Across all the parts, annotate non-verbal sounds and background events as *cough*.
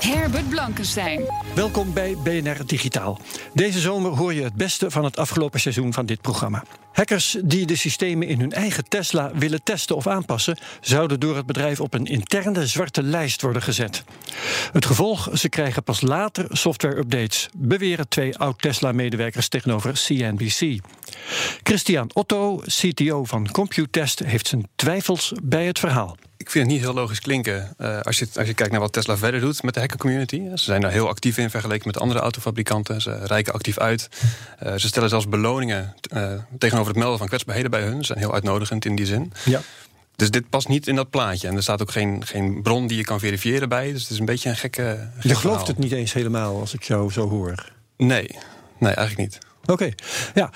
Herbert Blankenstein. Welkom bij BNR Digitaal. Deze zomer hoor je het beste van het afgelopen seizoen van dit programma. Hackers die de systemen in hun eigen Tesla willen testen of aanpassen, zouden door het bedrijf op een interne zwarte lijst worden gezet. Het gevolg: ze krijgen pas later software-updates, beweren twee oud-Tesla-medewerkers tegenover CNBC. Christian Otto, CTO van Computest, heeft zijn twijfels bij het verhaal. Ik vind het niet heel logisch klinken uh, als, je, als je kijkt naar wat Tesla verder doet met de hackercommunity. Ze zijn daar heel actief in vergeleken met andere autofabrikanten. Ze reiken actief uit. Uh, ze stellen zelfs beloningen uh, tegenover het melden van kwetsbaarheden bij hun. Ze zijn heel uitnodigend in die zin. Ja. Dus dit past niet in dat plaatje. En er staat ook geen, geen bron die je kan verifiëren bij. Dus het is een beetje een gekke. je gelooft het niet eens helemaal als ik jou zo hoor. Nee, nee, eigenlijk niet. Oké, okay. ja.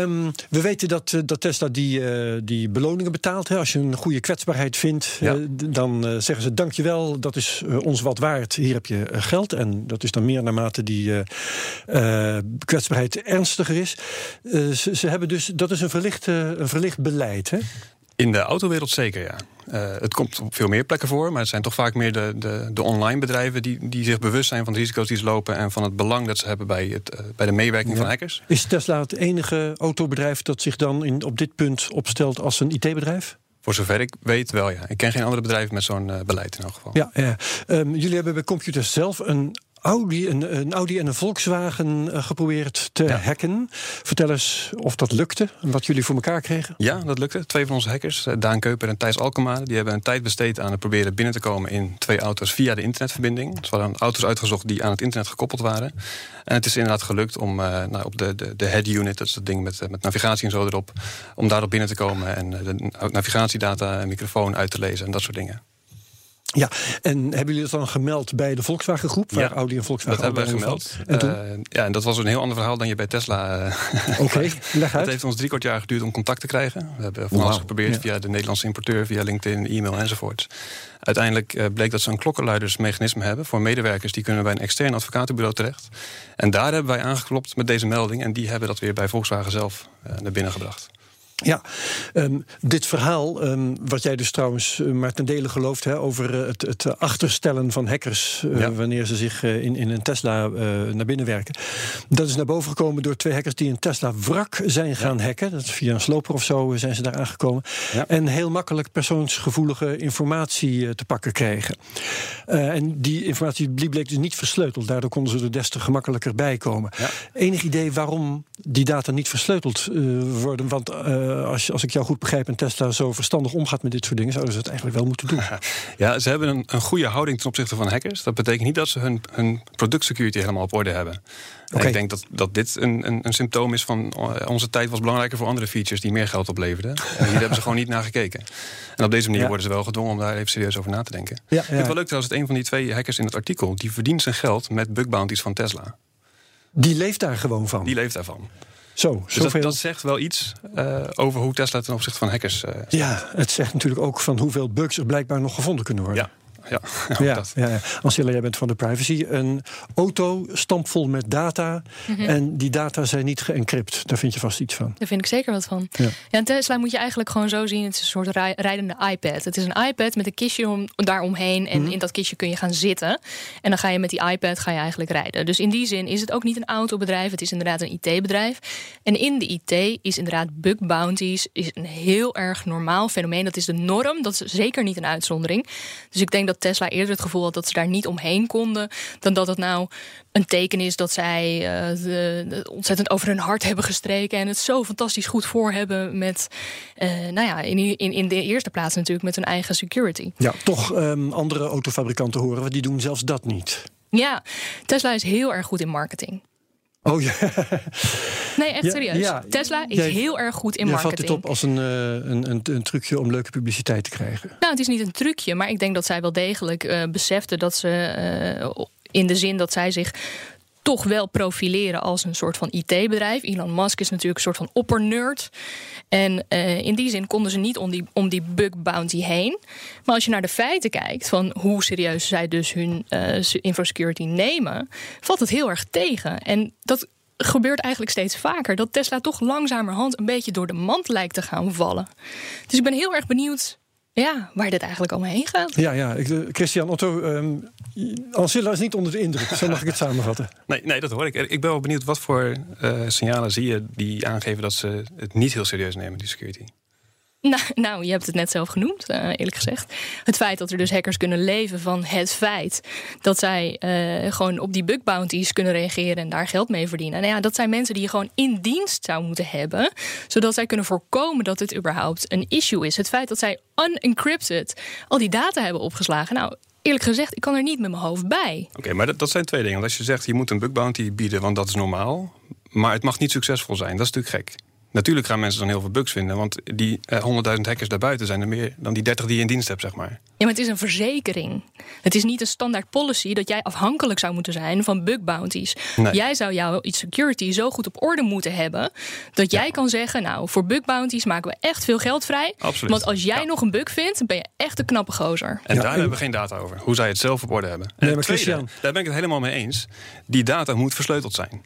Um, we weten dat, uh, dat Tesla die, uh, die beloningen betaalt. Hè. Als je een goede kwetsbaarheid vindt, ja. uh, dan zeggen ze dankjewel, dat is ons wat waard. Hier heb je geld. En dat is dan meer naarmate die kwetsbaarheid ernstiger is. Ze, ze, hebben dus, dat is een verlicht, een verlicht beleid. Hè? In de autowereld zeker, ja. Uh, het komt op veel meer plekken voor, maar het zijn toch vaak meer de, de, de online bedrijven die, die zich bewust zijn van de risico's die ze lopen en van het belang dat ze hebben bij, het, uh, bij de meewerking ja. van hackers. Is Tesla het enige autobedrijf dat zich dan in, op dit punt opstelt als een IT-bedrijf? Voor zover ik weet wel, ja. Ik ken geen andere bedrijven met zo'n uh, beleid in elk geval. Ja, ja. Um, jullie hebben bij Computers zelf een Audi, een, een, Audi en een Volkswagen uh, geprobeerd te ja. hacken. Vertel eens of dat lukte en wat jullie voor elkaar kregen. Ja, dat lukte. Twee van onze hackers, Daan Keuper en Thijs Alkema, die hebben een tijd besteed aan het proberen binnen te komen in twee auto's via de internetverbinding. Dus we hadden auto's uitgezocht die aan het internet gekoppeld waren. En het is inderdaad gelukt om uh, nou, op de, de, de head unit, dat is dat ding met, met navigatie en zo erop, om daarop binnen te komen en de navigatiedata en microfoon uit te lezen en dat soort dingen. Ja, en hebben jullie dat dan gemeld bij de Volkswagen groep? Waar ja, Audi en Volkswagen dat hebben we gemeld. En toen? Uh, ja, en dat was een heel ander verhaal dan je bij Tesla. Uh, Oké, okay, *laughs* leg uit. Het heeft ons drie kwart jaar geduurd om contact te krijgen. We hebben van alles wow. geprobeerd ja. via de Nederlandse importeur, via LinkedIn, e-mail enzovoort. Uiteindelijk uh, bleek dat ze een klokkenluidersmechanisme hebben voor medewerkers die kunnen bij een extern advocatenbureau terecht. En daar hebben wij aangeklopt met deze melding en die hebben dat weer bij Volkswagen zelf naar binnen gebracht. Ja, um, dit verhaal, um, wat jij dus trouwens uh, maar ten dele gelooft... Hè, over uh, het, het, achterstellen van hackers... Uh, ja. wanneer ze zich in, in een Tesla naar binnen werken... dat is naar boven gekomen door twee hackers... die een Tesla-wrak zijn gaan ja. hacken. Dat is via een sloper of zo zijn ze daar aangekomen. Ja. En heel makkelijk persoonsgevoelige informatie te pakken kregen. en die informatie bleek dus niet versleuteld. Daardoor konden ze er des te gemakkelijker bij komen. Enig idee waarom die data niet versleuteld worden? Want als, als ik jou goed begrijp en Tesla zo verstandig omgaat met dit soort dingen, zouden ze het eigenlijk wel moeten doen. *laughs* Ja, ze hebben een, een goede houding ten opzichte van hackers. Dat betekent niet dat ze hun, hun productsecurity helemaal op orde hebben. Okay. Ik denk dat, dat dit een, een, een, symptoom is van onze tijd was belangrijker voor andere features die meer geld opleverden. En hier hebben ze *laughs* gewoon niet naar gekeken. En op deze manier ja. worden ze wel gedwongen om daar even serieus over na te denken. Ja, ja. Ik vind het wel leuk trouwens dat een van die twee hackers in het artikel, die verdient zijn geld met bug bounties van Tesla. Die leeft daar gewoon van? Die leeft daarvan. Zo, dus dat, dat, zegt wel iets uh, over hoe Tesla ten opzichte van hackers. Uh, ja, het zegt natuurlijk ook van hoeveel bugs er blijkbaar nog gevonden kunnen worden. Ja. Ja, *laughs* ja, ja, ja. Angela, jij bent van de privacy. Een auto stampvol met data. Mm -hmm. En die data zijn niet geëncrypt. Daar vind je vast iets van. Daar vind ik zeker wat van. Ja. ja en Tesla moet je eigenlijk gewoon zo zien. Het is een soort rijdende iPad. Het is een iPad met een kistje om, daaromheen. En mm -hmm. in dat kistje kun je gaan zitten. En dan ga je met die iPad ga je eigenlijk rijden. Dus in die zin is het ook niet een autobedrijf. Het is inderdaad een IT-bedrijf. En in de IT is inderdaad bug bounties is een heel erg normaal fenomeen. Dat is de norm. Dat is zeker niet een uitzondering. Dus ik denk dat Tesla eerder het gevoel had dat ze daar niet omheen konden. Dan dat het nou een teken is dat zij uh, de, de ontzettend over hun hart hebben gestreken. En het zo fantastisch goed voor hebben met, uh, nou ja, in, in, in de eerste plaats natuurlijk met hun eigen security. Ja, toch um, andere autofabrikanten horen we, die doen zelfs dat niet. Ja, Tesla is heel erg goed in marketing. Oh ja. Nee, echt serieus. Tesla is heel erg goed in marketing. Je vat dit op als een, een, een, een, trucje om leuke publiciteit te krijgen. Nou, het is niet een trucje, maar ik denk dat zij wel degelijk uh, besefte dat ze in de zin dat zij zich toch wel profileren als een soort van IT-bedrijf. Elon Musk is natuurlijk een soort van oppernerd. En uh, in die zin konden ze niet om die, om die bug bounty heen. Maar als je naar de feiten kijkt van hoe serieus zij dus hun uh, infosecurity nemen, valt het heel erg tegen. En dat gebeurt eigenlijk steeds vaker. Dat Tesla toch langzamerhand een beetje door de mand lijkt te gaan vallen. Dus ik ben heel erg benieuwd ja, waar dit eigenlijk allemaal heen gaat. Ja, ja. Ik, eh, Christian Otto, um, Ancilla is niet onder de indruk. Zo mag ik het samenvatten. *laughs* Nee, nee dat hoor ik. Ik ben wel benieuwd wat voor uh, signalen zie je die aangeven dat ze het niet heel serieus nemen, die security. Nou, nou, je hebt het net zelf genoemd, uh, eerlijk gezegd. Het feit dat er dus hackers kunnen leven van het feit dat zij uh, gewoon op die bug bounties kunnen reageren en daar geld mee verdienen. Nou ja, dat zijn mensen die je gewoon in dienst zou moeten hebben, zodat zij kunnen voorkomen dat dit überhaupt een issue is. Het feit dat zij unencrypted al die data hebben opgeslagen. Nou, eerlijk gezegd, ik kan er niet met mijn hoofd bij. Oké, maar dat, dat zijn twee dingen. Want als je zegt je moet een bug bounty bieden, want dat is normaal, maar het mag niet succesvol zijn, dat is natuurlijk gek. Natuurlijk gaan mensen dan heel veel bugs vinden. Want die uh, eh, 100.000 hackers daarbuiten zijn er meer dan die 30 die je in dienst hebt, zeg maar. Ja, maar het is een verzekering. Het is niet een standaard policy dat jij afhankelijk zou moeten zijn van bug bounties. Jij zou jouw security zo goed op orde moeten hebben dat jij kan zeggen: Nou, voor bug bounties maken we echt veel geld vrij. Absoluut. Want als jij nog een bug vindt, ben je echt een knappe gozer. En daar hebben we geen data over. Hoe zij het zelf op orde hebben. Nee, maar Christian. daar ben ik het helemaal mee eens. Die data moet versleuteld zijn.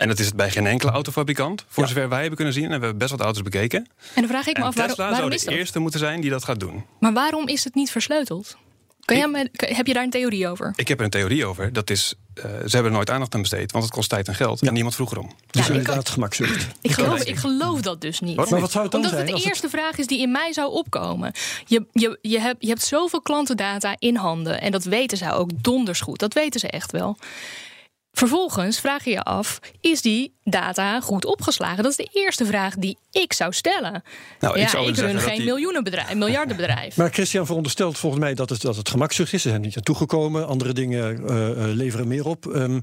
En dat is het bij geen enkele autofabrikant. Voor zover wij hebben kunnen zien. En we hebben best wat auto's bekeken. En dan vraag ik me af, Tesla waarom, zou is de eerste moeten zijn die dat gaat doen. Maar waarom is het niet versleuteld? Kan jij met, heb je daar een theorie over? Ik heb er een theorie over. Dat is, uh, ze hebben er nooit aandacht aan besteed. Want het kost tijd en geld. En niemand vroeg erom. Dus ja, inderdaad gemakzucht. Ik geloof, ik geloof dat dus niet. Wat? Maar wat zou het dan Omdat zijn? het de eerste vraag is die in mij zou opkomen. Je, je, je, hebt, je hebt zoveel klantendata in handen. En dat weten ze ook donders goed. Dat weten ze echt wel. Vervolgens vraag je je af: is die data goed opgeslagen? Dat is de eerste vraag die ik zou stellen. Nou, ja, ik, zou ik run geen die... miljoenenbedrijf, *laughs* miljardenbedrijf. Maar Christian veronderstelt volgens mij dat het, dat het gemakzucht is. Ze zijn niet naartoe gekomen. Andere dingen uh, leveren meer op. Um,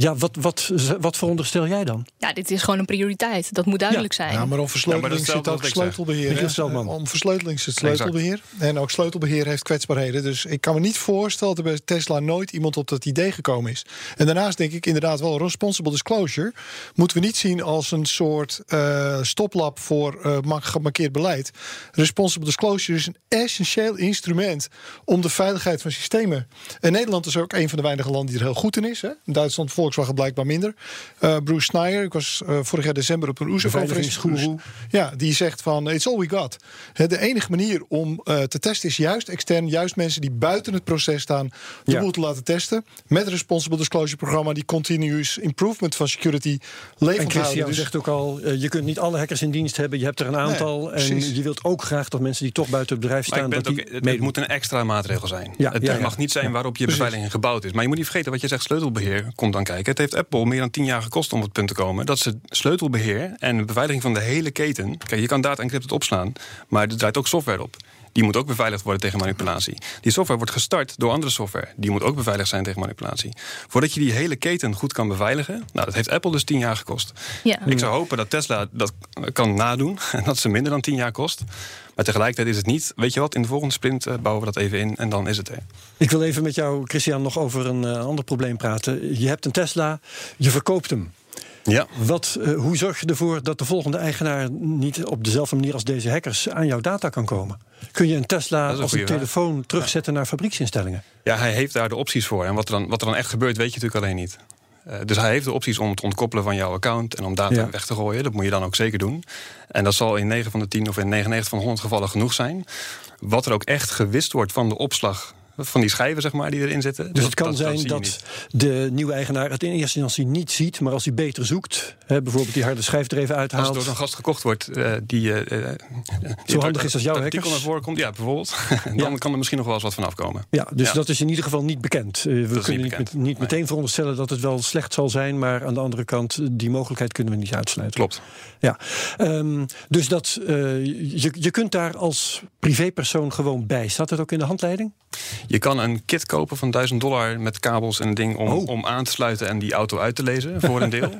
ja, wat, wat, wat veronderstel jij dan? Ja, dit is gewoon een prioriteit. Dat moet duidelijk zijn. Ja, maar om versleuteling ja, zit ook sleutelbeheer. Om versleuteling zit sleutelbeheer. En ook sleutelbeheer heeft kwetsbaarheden. Dus ik kan me niet voorstellen dat er bij Tesla nooit iemand op dat idee gekomen is. En daarnaast denk ik inderdaad wel responsible disclosure. Moeten we niet zien als een soort uh, stoplap voor uh, gemarkeerd beleid. Responsible disclosure is een essentieel instrument om de veiligheid van systemen. En Nederland is ook een van de weinige landen die er heel goed in is. Hè? Duitsland voor Volkswagen blijkbaar minder. Uh, Bruce Snyder, ik was uh, vorig jaar december op een OESO-conferentie. Ja, die zegt van, it's all we got. de enige manier om uh, te testen is juist extern, juist mensen die buiten het proces staan, de ja. boel te laten testen. Met het Responsible Disclosure programma, die continuous improvement van security levend En Christian dus... zegt ook al, je kunt niet alle hackers in dienst hebben. Je hebt er een aantal. Nee, en je wilt ook graag dat mensen die toch buiten het bedrijf staan. Dat die het moet een extra maatregel zijn. Ja, het ja, mag niet zijn waarop je beveiliging gebouwd is. Maar je moet niet vergeten wat je zegt, sleutelbeheer komt dan kijken. Het heeft Apple meer dan tien jaar gekost om op het punt te komen dat ze sleutelbeheer en beveiliging van de hele keten. Kijk, je kan data encrypted opslaan, maar er draait ook software op. Die moet ook beveiligd worden tegen manipulatie. Die software wordt gestart door andere software. Die moet ook beveiligd zijn tegen manipulatie. Voordat je die hele keten goed kan beveiligen, nou, dat heeft Apple dus tien jaar gekost. Ja. Ik zou hopen dat Tesla dat kan nadoen *laughs* en dat ze minder dan tien jaar kost. Maar tegelijkertijd is het niet, weet je wat, in de volgende sprint eh, bouwen we dat even in en dan is het er. Ik wil even met jou, Christian, nog over een uh, ander probleem praten. Je hebt een Tesla, je verkoopt hem. Ja. Wat, uh, hoe zorg je ervoor dat de volgende eigenaar niet op dezelfde manier als deze hackers aan jouw data kan komen? Kun je een Tesla een als een telefoon terugzetten naar fabrieksinstellingen? Ja, hij heeft daar de opties voor. En wat er dan, wat er dan echt gebeurt, weet je natuurlijk alleen niet. Uh, dus hij heeft de opties om het ontkoppelen van jouw account en om data ja. weg te gooien. Dat moet je dan ook zeker doen. En dat zal in 9 van de 10 of in 99 van de 100 gevallen genoeg zijn. Wat er ook echt gewist wordt van de opslag van die schijven zeg maar, die erin zitten. Dus het kan zijn dat, de nieuwe eigenaar het in eerste instantie niet ziet, maar als hij beter zoekt, hè, bijvoorbeeld die harde schijf er even uithaalt. Als het door zo'n gast gekocht wordt, uh, die. Uh, Zo handig is als jouw. Die naar voren komt, ja, bijvoorbeeld. *laughs* dan ja. kan er misschien nog wel eens wat van afkomen. Ja, dus ja. dat is in ieder geval niet bekend. Uh, we kunnen niet, bekend. niet, niet meteen veronderstellen dat het wel slecht zal zijn, maar aan de andere kant, die mogelijkheid kunnen we niet uitsluiten. Klopt. Ja, um, dus dat, je, je kunt daar als privépersoon gewoon bij? Staat het ook in de handleiding? Je kan een kit kopen van 1000 dollar met kabels en een ding om, oh. om aan te sluiten en die auto uit te lezen voor een deel.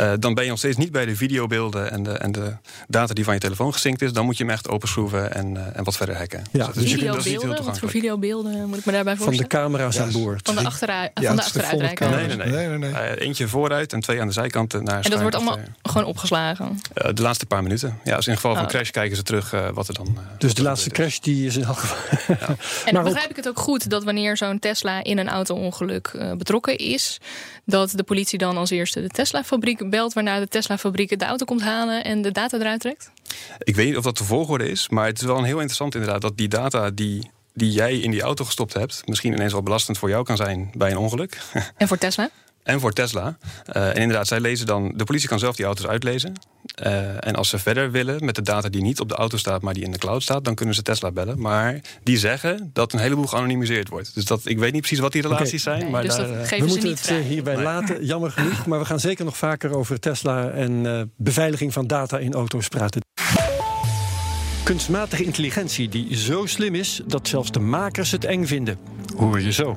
uh, *laughs* dan ben je nog steeds niet bij de videobeelden en de, en de data die van je telefoon gesynct is. Dan moet je hem echt openschroeven en, uh, en wat verder hacken. Ja, dus, dus videobeelden, wat voor videobeelden moet ik me daarbij voorstellen? Van de camera's aan boord. Van de, achteruit, ja, van de achteruitrijker? Nee, nee, nee. nee, nee, nee. Uh, eentje vooruit en twee aan de zijkanten. Naar en dat wordt allemaal gewoon opgeslagen? de laatste paar minuten. Ja, dus in geval van oh. crash kijken ze terug wat er dan... dus de laatste crash die is in elk geval... Ja. En dan begrijp ik het ook goed dat wanneer zo'n Tesla in een auto-ongeluk uh, betrokken is, dat de politie dan als eerste de Tesla-fabriek belt, waarna de Tesla-fabriek de auto komt halen en de data eruit trekt? Ik weet niet of dat de volgorde is, maar het is wel een heel interessant inderdaad dat die data die die jij in die auto gestopt hebt, misschien ineens wel belastend voor jou kan zijn bij een ongeluk. *laughs* En voor Tesla? En voor Tesla. Uh, en inderdaad, zij lezen dan. De politie kan zelf die auto's uitlezen. Uh, en als ze verder willen met de data die niet op de auto staat, maar die in de cloud staat, dan kunnen ze Tesla bellen. Maar die zeggen dat een heleboel geanonimiseerd wordt. Dus dat, ik weet niet precies wat die relaties zijn. Nee, maar dus daar, dat we moeten het hierbij laten. Jammer genoeg. Maar we gaan zeker nog vaker over Tesla en beveiliging van data in auto's praten. Kunstmatige intelligentie die zo slim is dat zelfs de makers het eng vinden. Hoor je zo.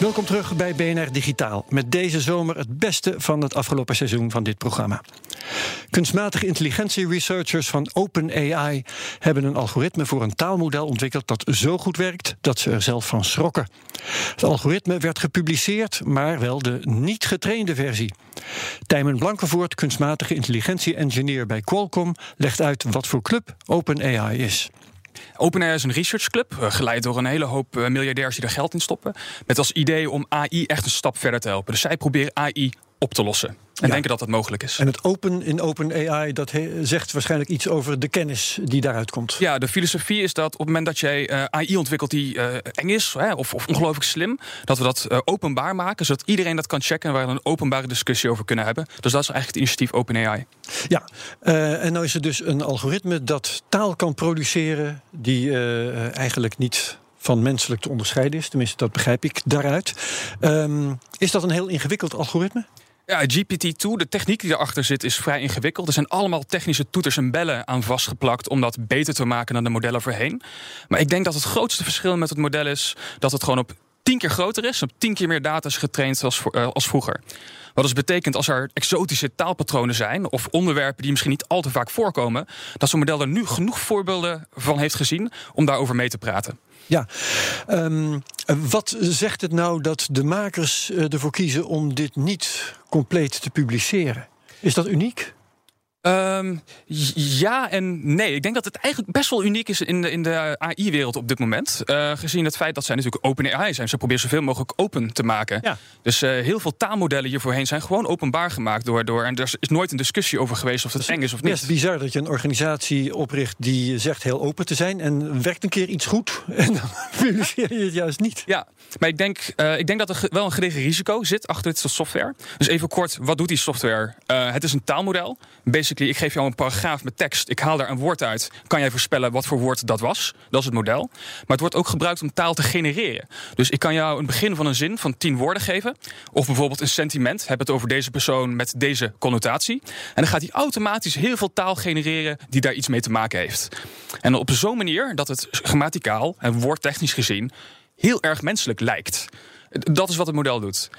Welkom terug bij BNR Digitaal. Met deze zomer het beste van het afgelopen seizoen van dit programma. Kunstmatige intelligentie researchers van OpenAI hebben een algoritme voor een taalmodel ontwikkeld dat zo goed werkt dat ze er zelf van schrokken. Het algoritme werd gepubliceerd, maar wel de niet getrainde versie. Tijmen Blankenvoort, kunstmatige intelligentie-engineer bij Qualcomm, legt uit wat voor club OpenAI is. OpenAI is een researchclub, eh, geleid door een hele hoop eh, miljardairs die er geld in stoppen. Met als idee om AI echt een stap verder te helpen. Dus zij proberen AI op te lossen. En denken dat dat mogelijk is. En het open in OpenAI, dat zegt waarschijnlijk iets over de kennis die daaruit komt. Ja, de filosofie is dat op het moment dat jij uh, AI ontwikkelt die uh, eng is hè, of, of, ongelooflijk slim, dat we dat uh, openbaar maken, zodat iedereen dat kan checken en waar we een openbare discussie over kunnen hebben. Dus dat is eigenlijk het initiatief OpenAI. Ja, en nou is er dus een algoritme dat taal kan produceren die eigenlijk niet van menselijk te onderscheiden is. Tenminste, dat begrijp ik daaruit. Um, is dat een heel ingewikkeld algoritme? Ja, GPT-2, de techniek die erachter zit, is vrij ingewikkeld. Er zijn allemaal technische toeters en bellen aan vastgeplakt om dat beter te maken dan de modellen voorheen. Maar ik denk dat het grootste verschil met het model is dat het gewoon op tien keer groter is, op tien keer meer data is getraind als, uh, als vroeger. Wat dus betekent als er exotische taalpatronen zijn of onderwerpen die misschien niet al te vaak voorkomen, dat zo'n model er nu genoeg voorbeelden van heeft gezien om daarover mee te praten. Ja, um, wat zegt het nou dat de makers eh, ervoor kiezen om dit niet compleet te publiceren? Is dat uniek? Um, ja en nee. Ik denk dat het eigenlijk best wel uniek is in de, in de AI-wereld op dit moment. Uh, gezien het feit dat zij natuurlijk open AI zijn. Ze proberen zoveel mogelijk open te maken. Ja. Dus uh, heel veel taalmodellen hiervoorheen zijn gewoon openbaar gemaakt. Door, door, en er is nooit een discussie over geweest of het eng is of niet. Het is bizar dat je een organisatie opricht die zegt heel open te zijn. En werkt een keer iets goed. *laughs* En dan publiceer je het juist niet. Ja, maar ik denk, uh, ik denk dat er wel een gedegen risico zit achter dit soort software. Dus even kort, wat doet die software? het is een taalmodel. Basic ik geef jou een paragraaf met tekst. Ik haal daar een woord uit. Kan jij voorspellen wat voor woord dat was? Dat is het model. Maar het wordt ook gebruikt om taal te genereren. Dus ik kan jou een begin van een zin van tien woorden geven. Of bijvoorbeeld een sentiment. Heb het over deze persoon met deze connotatie. En dan gaat hij automatisch heel veel taal genereren die daar iets mee te maken heeft. En op zo'n manier dat het grammaticaal en woordtechnisch gezien heel erg menselijk lijkt. Dat is wat het model doet.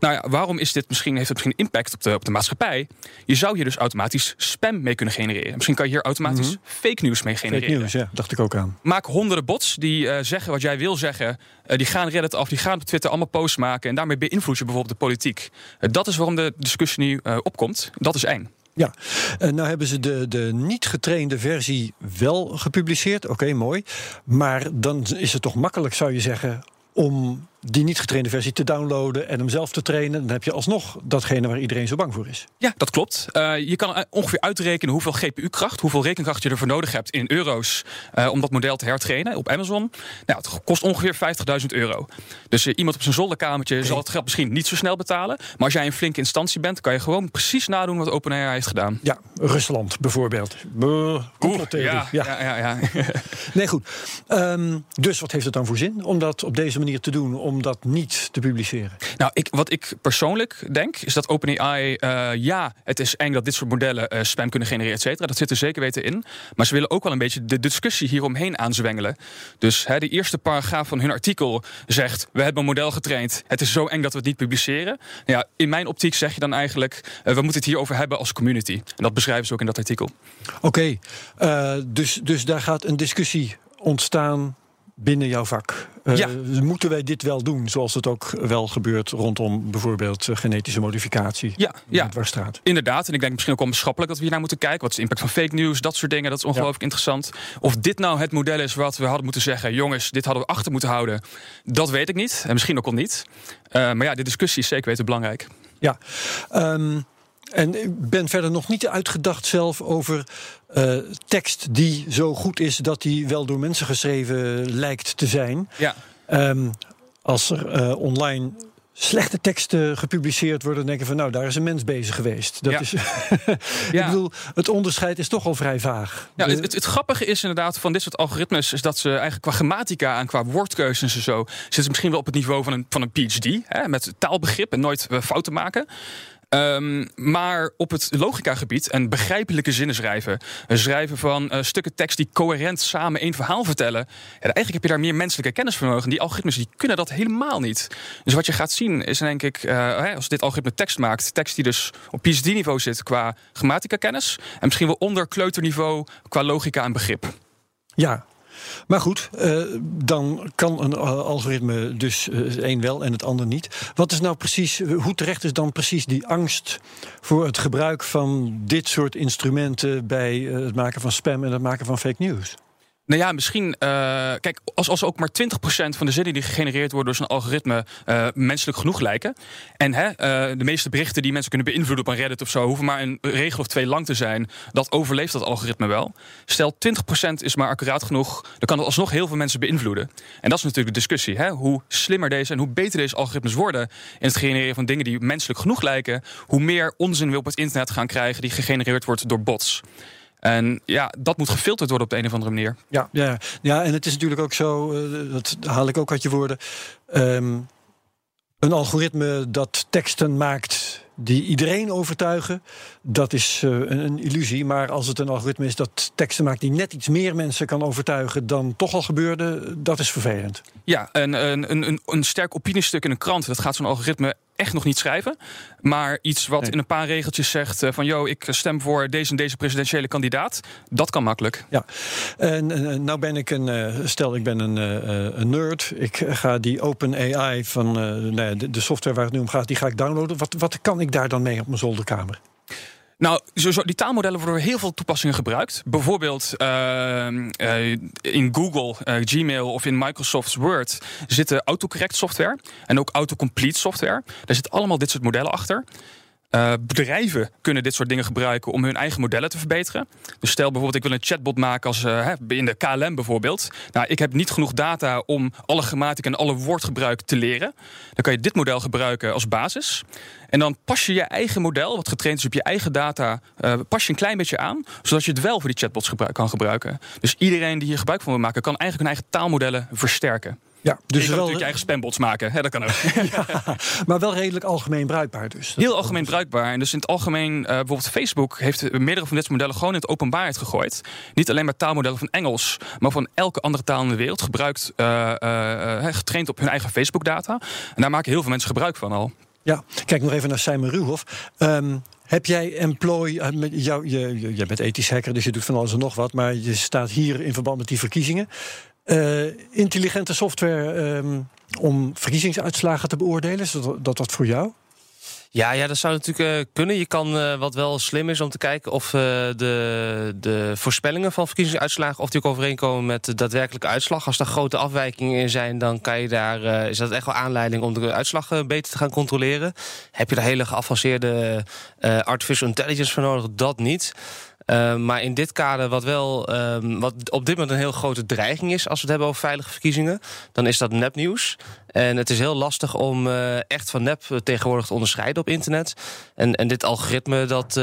Nou ja, waarom is dit misschien, heeft het misschien impact op de, op de maatschappij? Je zou hier dus automatisch spam mee kunnen genereren. Misschien kan je hier automatisch mhm. fake news mee genereren. Fake news, ja, dacht ik ook aan. Maak honderden bots die uh, zeggen wat jij wil zeggen. Uh, die gaan Reddit af, die gaan op Twitter allemaal posts maken. En daarmee beïnvloed je bijvoorbeeld de politiek. Uh, dat is waarom de discussie nu opkomt. Dat is eng. Ja, uh, nou hebben ze de, de niet getrainde versie wel gepubliceerd. Oké, mooi. Maar dan is het toch makkelijk, zou je zeggen, om die niet getrainde versie te downloaden en hem zelf te trainen, dan heb je alsnog datgene waar iedereen zo bang voor is. Ja, dat klopt. Uh, je kan ongeveer uitrekenen hoeveel GPU-kracht, hoeveel rekenkracht je ervoor nodig hebt in euro's uh, om dat model te hertrainen op Amazon. Nou, het kost ongeveer 50.000 euro. Dus uh, iemand op zijn zolderkamertje zal het geld misschien niet zo snel betalen. Maar als jij een flinke instantie bent, kan je gewoon precies nadoen wat OpenAI heeft gedaan. Ja, Rusland bijvoorbeeld. Oeh, ja, ja, ja, ja, *laughs* nee, goed. Um, dus wat heeft het dan voor zin om dat op deze manier te doen? Om om dat niet te publiceren? Nou, ik, wat ik persoonlijk denk, is dat OpenAI, uh, ja, het is eng dat dit soort modellen uh, spam kunnen genereren, et cetera. Dat zit er zeker weten in. Maar ze willen ook wel een beetje de discussie hieromheen aanzwengelen. Dus hè, de eerste paragraaf van hun artikel zegt: We hebben een model getraind. Het is zo eng dat we het niet publiceren. Nou ja, in mijn optiek zeg je dan eigenlijk: uh, We moeten het hierover hebben als community. En dat beschrijven ze ook in dat artikel. Oké, okay. dus, dus daar gaat een discussie ontstaan binnen jouw vak. Uh, ja. Moeten wij dit wel doen, zoals het ook wel gebeurt rondom bijvoorbeeld uh, genetische modificatie? Ja, ja. Dwarsstraat. inderdaad. En ik denk misschien ook maatschappelijk dat we hier naar moeten kijken. Wat is de impact van fake news, dat soort dingen. Dat is ongelooflijk interessant. Of dit nou het model is wat we hadden moeten zeggen... jongens, dit hadden we achter moeten houden. Dat weet ik niet. En misschien ook al niet. Uh, maar ja, de discussie is zeker weten belangrijk. Ja. Um, en ik ben verder nog niet uitgedacht zelf over uh, tekst die zo goed is dat die wel door mensen geschreven lijkt te zijn. Ja. Um, als er uh, online slechte teksten gepubliceerd worden, dan denken van nou, daar is een mens bezig geweest. Dat ja. is, *laughs* ik bedoel, het onderscheid is toch al vrij vaag. Ja, het, het, het, grappige is inderdaad van dit soort algoritmes, is dat ze eigenlijk qua grammatica en qua woordkeuzes en zo, zitten misschien wel op het niveau van een, van een PhD, hè, met taalbegrip en nooit uh, fouten maken. Um, maar op het logicagebied en begrijpelijke zinnen schrijven, schrijven van uh, stukken tekst die coherent samen één verhaal vertellen, ja, eigenlijk heb je daar meer menselijke kennis voor nodig. En die algoritmes die kunnen dat helemaal niet. Dus wat je gaat zien is denk ik, uh, als dit algoritme tekst maakt, tekst die dus op PhD-niveau zit qua grammatica kennis en misschien wel onder kleuterniveau qua logica en begrip. Ja, maar goed, uh, dan kan een algoritme dus uh, één wel en het ander niet. Wat is nou precies, hoe terecht is dan precies die angst voor het gebruik van dit soort instrumenten bij het maken van spam en het maken van fake news? Nou ja, misschien. Uh, kijk, als, als ook maar 20% van de zinnen die gegenereerd worden door zo'n algoritme uh, menselijk genoeg lijken. En hè, uh, de meeste berichten die mensen kunnen beïnvloeden op een Reddit of zo, hoeven maar een regel of twee lang te zijn. Dat overleeft dat algoritme wel. Stel 20% is maar accuraat genoeg, dan kan het alsnog heel veel mensen beïnvloeden. En dat is natuurlijk de discussie. Hè? Hoe slimmer deze en hoe beter deze algoritmes worden in het genereren van dingen die menselijk genoeg lijken, hoe meer onzin we op het internet gaan krijgen die gegenereerd wordt door bots. En ja, dat moet gefilterd worden op de een of andere manier. Ja, ja, ja en het is natuurlijk ook zo, uh, dat haal ik ook uit je woorden. Um, een algoritme dat teksten maakt die iedereen overtuigen, dat is uh, een, een, illusie. Maar als het een algoritme is dat teksten maakt die net iets meer mensen kan overtuigen dan toch al gebeurde, dat is vervelend. Ja, een, een, een, een sterk opiniestuk in een krant, dat gaat zo'n algoritme echt nog niet schrijven. Maar iets wat nee. in een paar regeltjes zegt uh, van... yo, ik stem voor deze en deze presidentiële kandidaat. Dat kan makkelijk. Ja, en, nou ben ik een... Uh, stel, ik ben een, een, nerd. Ik ga die Open AI van nou de, de, software waar het nu om gaat... die ga ik downloaden. Wat, wat kan ik daar dan mee op mijn zolderkamer? Nou, die taalmodellen worden heel veel toepassingen gebruikt. Bijvoorbeeld uh, uh, in Google, uh, Gmail of in Microsoft Word zitten autocorrect software en ook autocomplete software. Daar zit allemaal dit soort modellen achter. Uh, bedrijven kunnen dit soort dingen gebruiken om hun eigen modellen te verbeteren. Dus stel bijvoorbeeld, ik wil een chatbot maken als uh, in de KLM bijvoorbeeld. Nou, ik heb niet genoeg data om alle grammatica en alle woordgebruik te leren. Dan kan je dit model gebruiken als basis. En dan pas je je eigen model, wat getraind is op je eigen data, uh, pas je een klein beetje aan, zodat je het wel voor die chatbots kan gebruiken. Dus iedereen die hier gebruik van wil maken, kan eigenlijk hun eigen taalmodellen versterken. Ja, dus je kan wel natuurlijk je eigen spambots maken. Hè, dat kan ook. *laughs* ja, maar wel redelijk algemeen bruikbaar dus. Heel algemeen bruikbaar. En dus in het algemeen, uh, bijvoorbeeld Facebook heeft meerdere van dit modellen gewoon in het openbaarheid gegooid. Niet alleen maar taalmodellen van Engels, maar van elke andere taal in de wereld gebruikt, uh, uh, getraind op hun eigen Facebook data. En daar maken heel veel mensen gebruik van al. Ja, kijk nog even naar Simon Ruhoff. Um, heb jij employ, jou, je, je, je bent ethisch hacker, dus je doet van alles en nog wat, maar je staat hier in verband met die verkiezingen. Uh, intelligente software um, om verkiezingsuitslagen te beoordelen, is dat, wat voor jou? Ja, ja, dat zou natuurlijk uh, kunnen. Je kan uh, wat wel slim is om te kijken of de, de voorspellingen van verkiezingsuitslagen of die ook overeenkomen met de daadwerkelijke uitslag. Als er grote afwijkingen in zijn, dan kan je daar, is dat echt wel aanleiding om de uitslag beter te gaan controleren. Heb je daar hele geavanceerde artificial intelligence voor nodig? Dat niet. Uh, maar in dit kader, wat wel uh, wat op dit moment een heel grote dreiging is als we het hebben over veilige verkiezingen, dan is dat nepnieuws. En het is heel lastig om uh, echt van nep tegenwoordig te onderscheiden. op internet. En, en dit algoritme dat,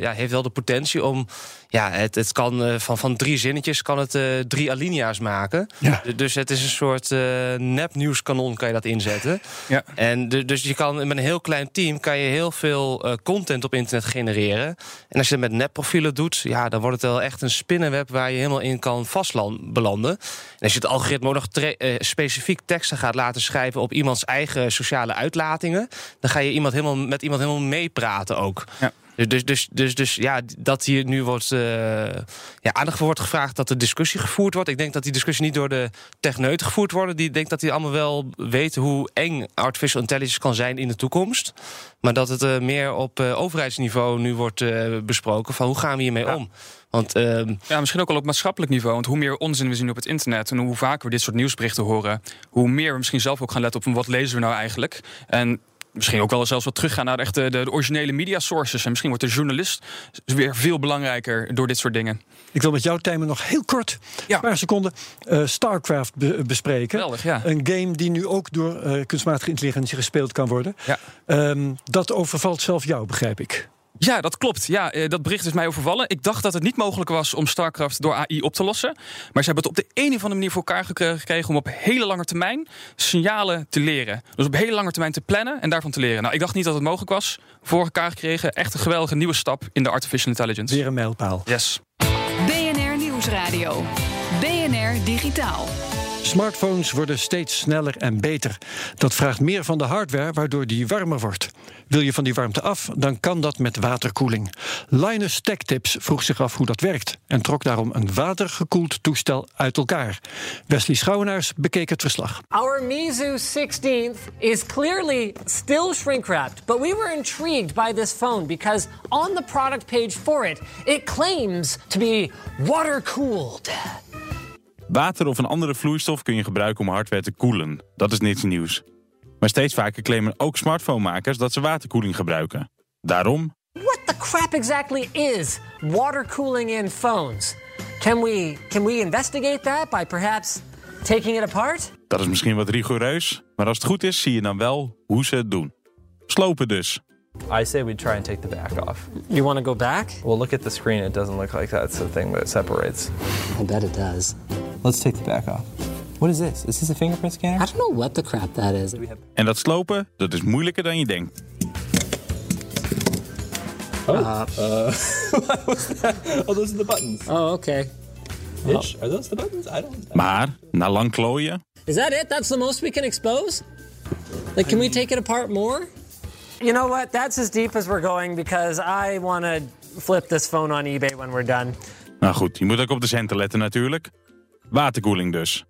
ja, heeft wel de potentie om ja, het, het kan uh, van, van drie zinnetjes kan het uh, drie alinea's maken. Ja. Dus het is een soort uh, nepnieuwskanon kan je dat inzetten. Ja. En dus je kan met een heel klein team kan je heel veel content op internet genereren. En als je het met nepprofielen doet, ja, dan wordt het wel echt een spinnenweb waar je helemaal in kan vastlanden. En als je het algoritme ook nog specifiek teksten gaat laten schrijven op iemands eigen sociale uitlatingen, dan ga je iemand helemaal met iemand helemaal meepraten ook. Ja. Dus, dus, dus, dus, dus ja, dat hier nu wordt, uh, ja, aandacht voor wordt gevraagd dat de discussie gevoerd wordt. Ik denk dat die discussie niet door de techneuten gevoerd wordt. Die denk dat die allemaal wel weten hoe eng artificial intelligence kan zijn in de toekomst. Maar dat het uh, meer op uh, overheidsniveau nu wordt besproken van hoe gaan we hiermee om. Want, ehm, ja, misschien ook al op maatschappelijk niveau. Want hoe meer onzin we zien op het internet en hoe vaker we dit soort nieuwsberichten horen, hoe meer we misschien zelf ook gaan letten op wat lezen we nou eigenlijk. En misschien ook wel zelfs wat teruggaan naar de, de, de, originele media sources. En misschien wordt de journalist weer veel belangrijker door dit soort dingen. Ik wil met jou, Tijmen, nog heel kort, een paar seconden, uh, StarCraft bespreken. Geweldig, ja. Een game die nu ook door uh, kunstmatige intelligentie gespeeld kan worden. Ja. Um, dat overvalt zelf jou, begrijp ik. Ja, dat klopt. Ja, eh, dat bericht is mij overvallen. Ik dacht dat het niet mogelijk was om StarCraft door AI op te lossen. Maar ze hebben het op de een of andere manier voor elkaar gekregen om op hele lange termijn signalen te leren. Dus op hele lange termijn te plannen en daarvan te leren. Nou, ik dacht niet dat het mogelijk was. Voor elkaar gekregen. Echt een geweldige nieuwe stap in de artificial intelligence. Weer een mijlpaal. Yes. BNR Nieuwsradio. BNR Digitaal. Smartphones worden steeds sneller en beter. Dat vraagt meer van de hardware, waardoor die warmer wordt. Wil je van die warmte af, dan kan dat met waterkoeling. Linus Tech Tips vroeg zich af hoe dat werkt en trok daarom een watergekoeld toestel uit elkaar. Wesley Schouwenaars bekeek het verslag. Our Mizu 16th is clearly still shrink wrapped, but we were intrigued by this phone because on the product page for it, it claims to be water cooled. Water of een andere vloeistof kun je gebruiken om hardware te koelen. Dat is niets nieuws. Maar steeds vaker claimen ook smartphonemakers dat ze waterkoeling gebruiken. Daarom. What the crap exactly is water cooling in phones? Can we, can we investigate that by perhaps taking it apart? Dat is misschien wat rigoureus, maar als het goed is, zie je dan wel hoe ze het doen. Slopen dus. I say we try and take the back off. You want to go back? Well, look at the screen. It doesn't look like that's the thing that separates. I bet it does. Let's take the back off. What is this? Is this a fingerprint scanner? I don't know what the crap that is. En dat slopen, dat is moeilijker dan je denkt. Oh, uh, *laughs* uh oh, those are the buttons. Oh, okay. Ish. Are those the buttons? I don't. Maar na lang klooien. Is that it? That's the most we can expose? Like, can we take it apart more? You know what? That's as deep as we're going because I want to flip this phone on eBay when we're done. Nou goed, je moet ook op de centen letten natuurlijk. Waterkoeling dus.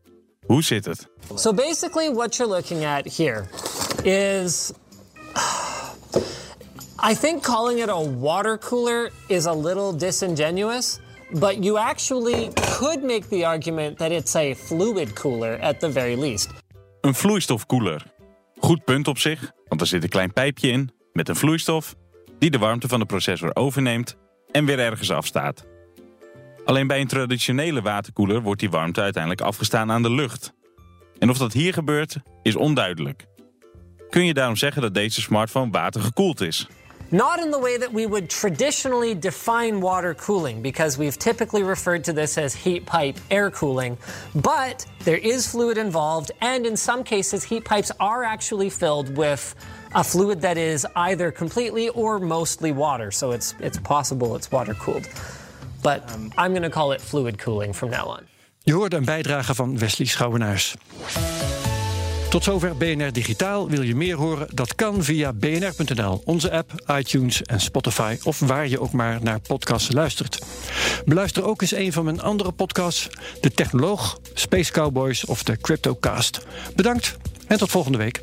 Hoe zit het? So basically what you're looking at here is *sighs* I think calling it a water cooler is a little disingenuous, but you actually could make the argument that it's a fluid cooler at the very least. Een vloeistofkoeler. Goed punt op zich, want er zit een klein pijpje in met een vloeistof die de warmte van de processor overneemt en weer ergens afstaat. Alleen bij een traditionele waterkoeler wordt die warmte uiteindelijk afgestaan aan de lucht. En of dat hier gebeurt, is onduidelijk. Kun je daarom zeggen dat deze smartphone watergekoeld is? Not in the way that we would traditionally define water cooling, because we've typically referred to this as heat pipe air cooling. But there is fluid involved, and in some cases, heat pipes are actually filled with a fluid that is either completely or mostly water. So it's, it's possible it's water cooled. But I'm going to call it fluid cooling from now on. Je hoorde een bijdrage van Wesley Schouwenaars. Tot zover BNR Digitaal. Wil je meer horen? Dat kan via bnr.nl, onze app, iTunes en Spotify... of waar je ook maar naar podcasts luistert. Beluister ook eens een van mijn andere podcasts... De Technoloog, Space Cowboys of de CryptoCast. Bedankt en tot volgende week.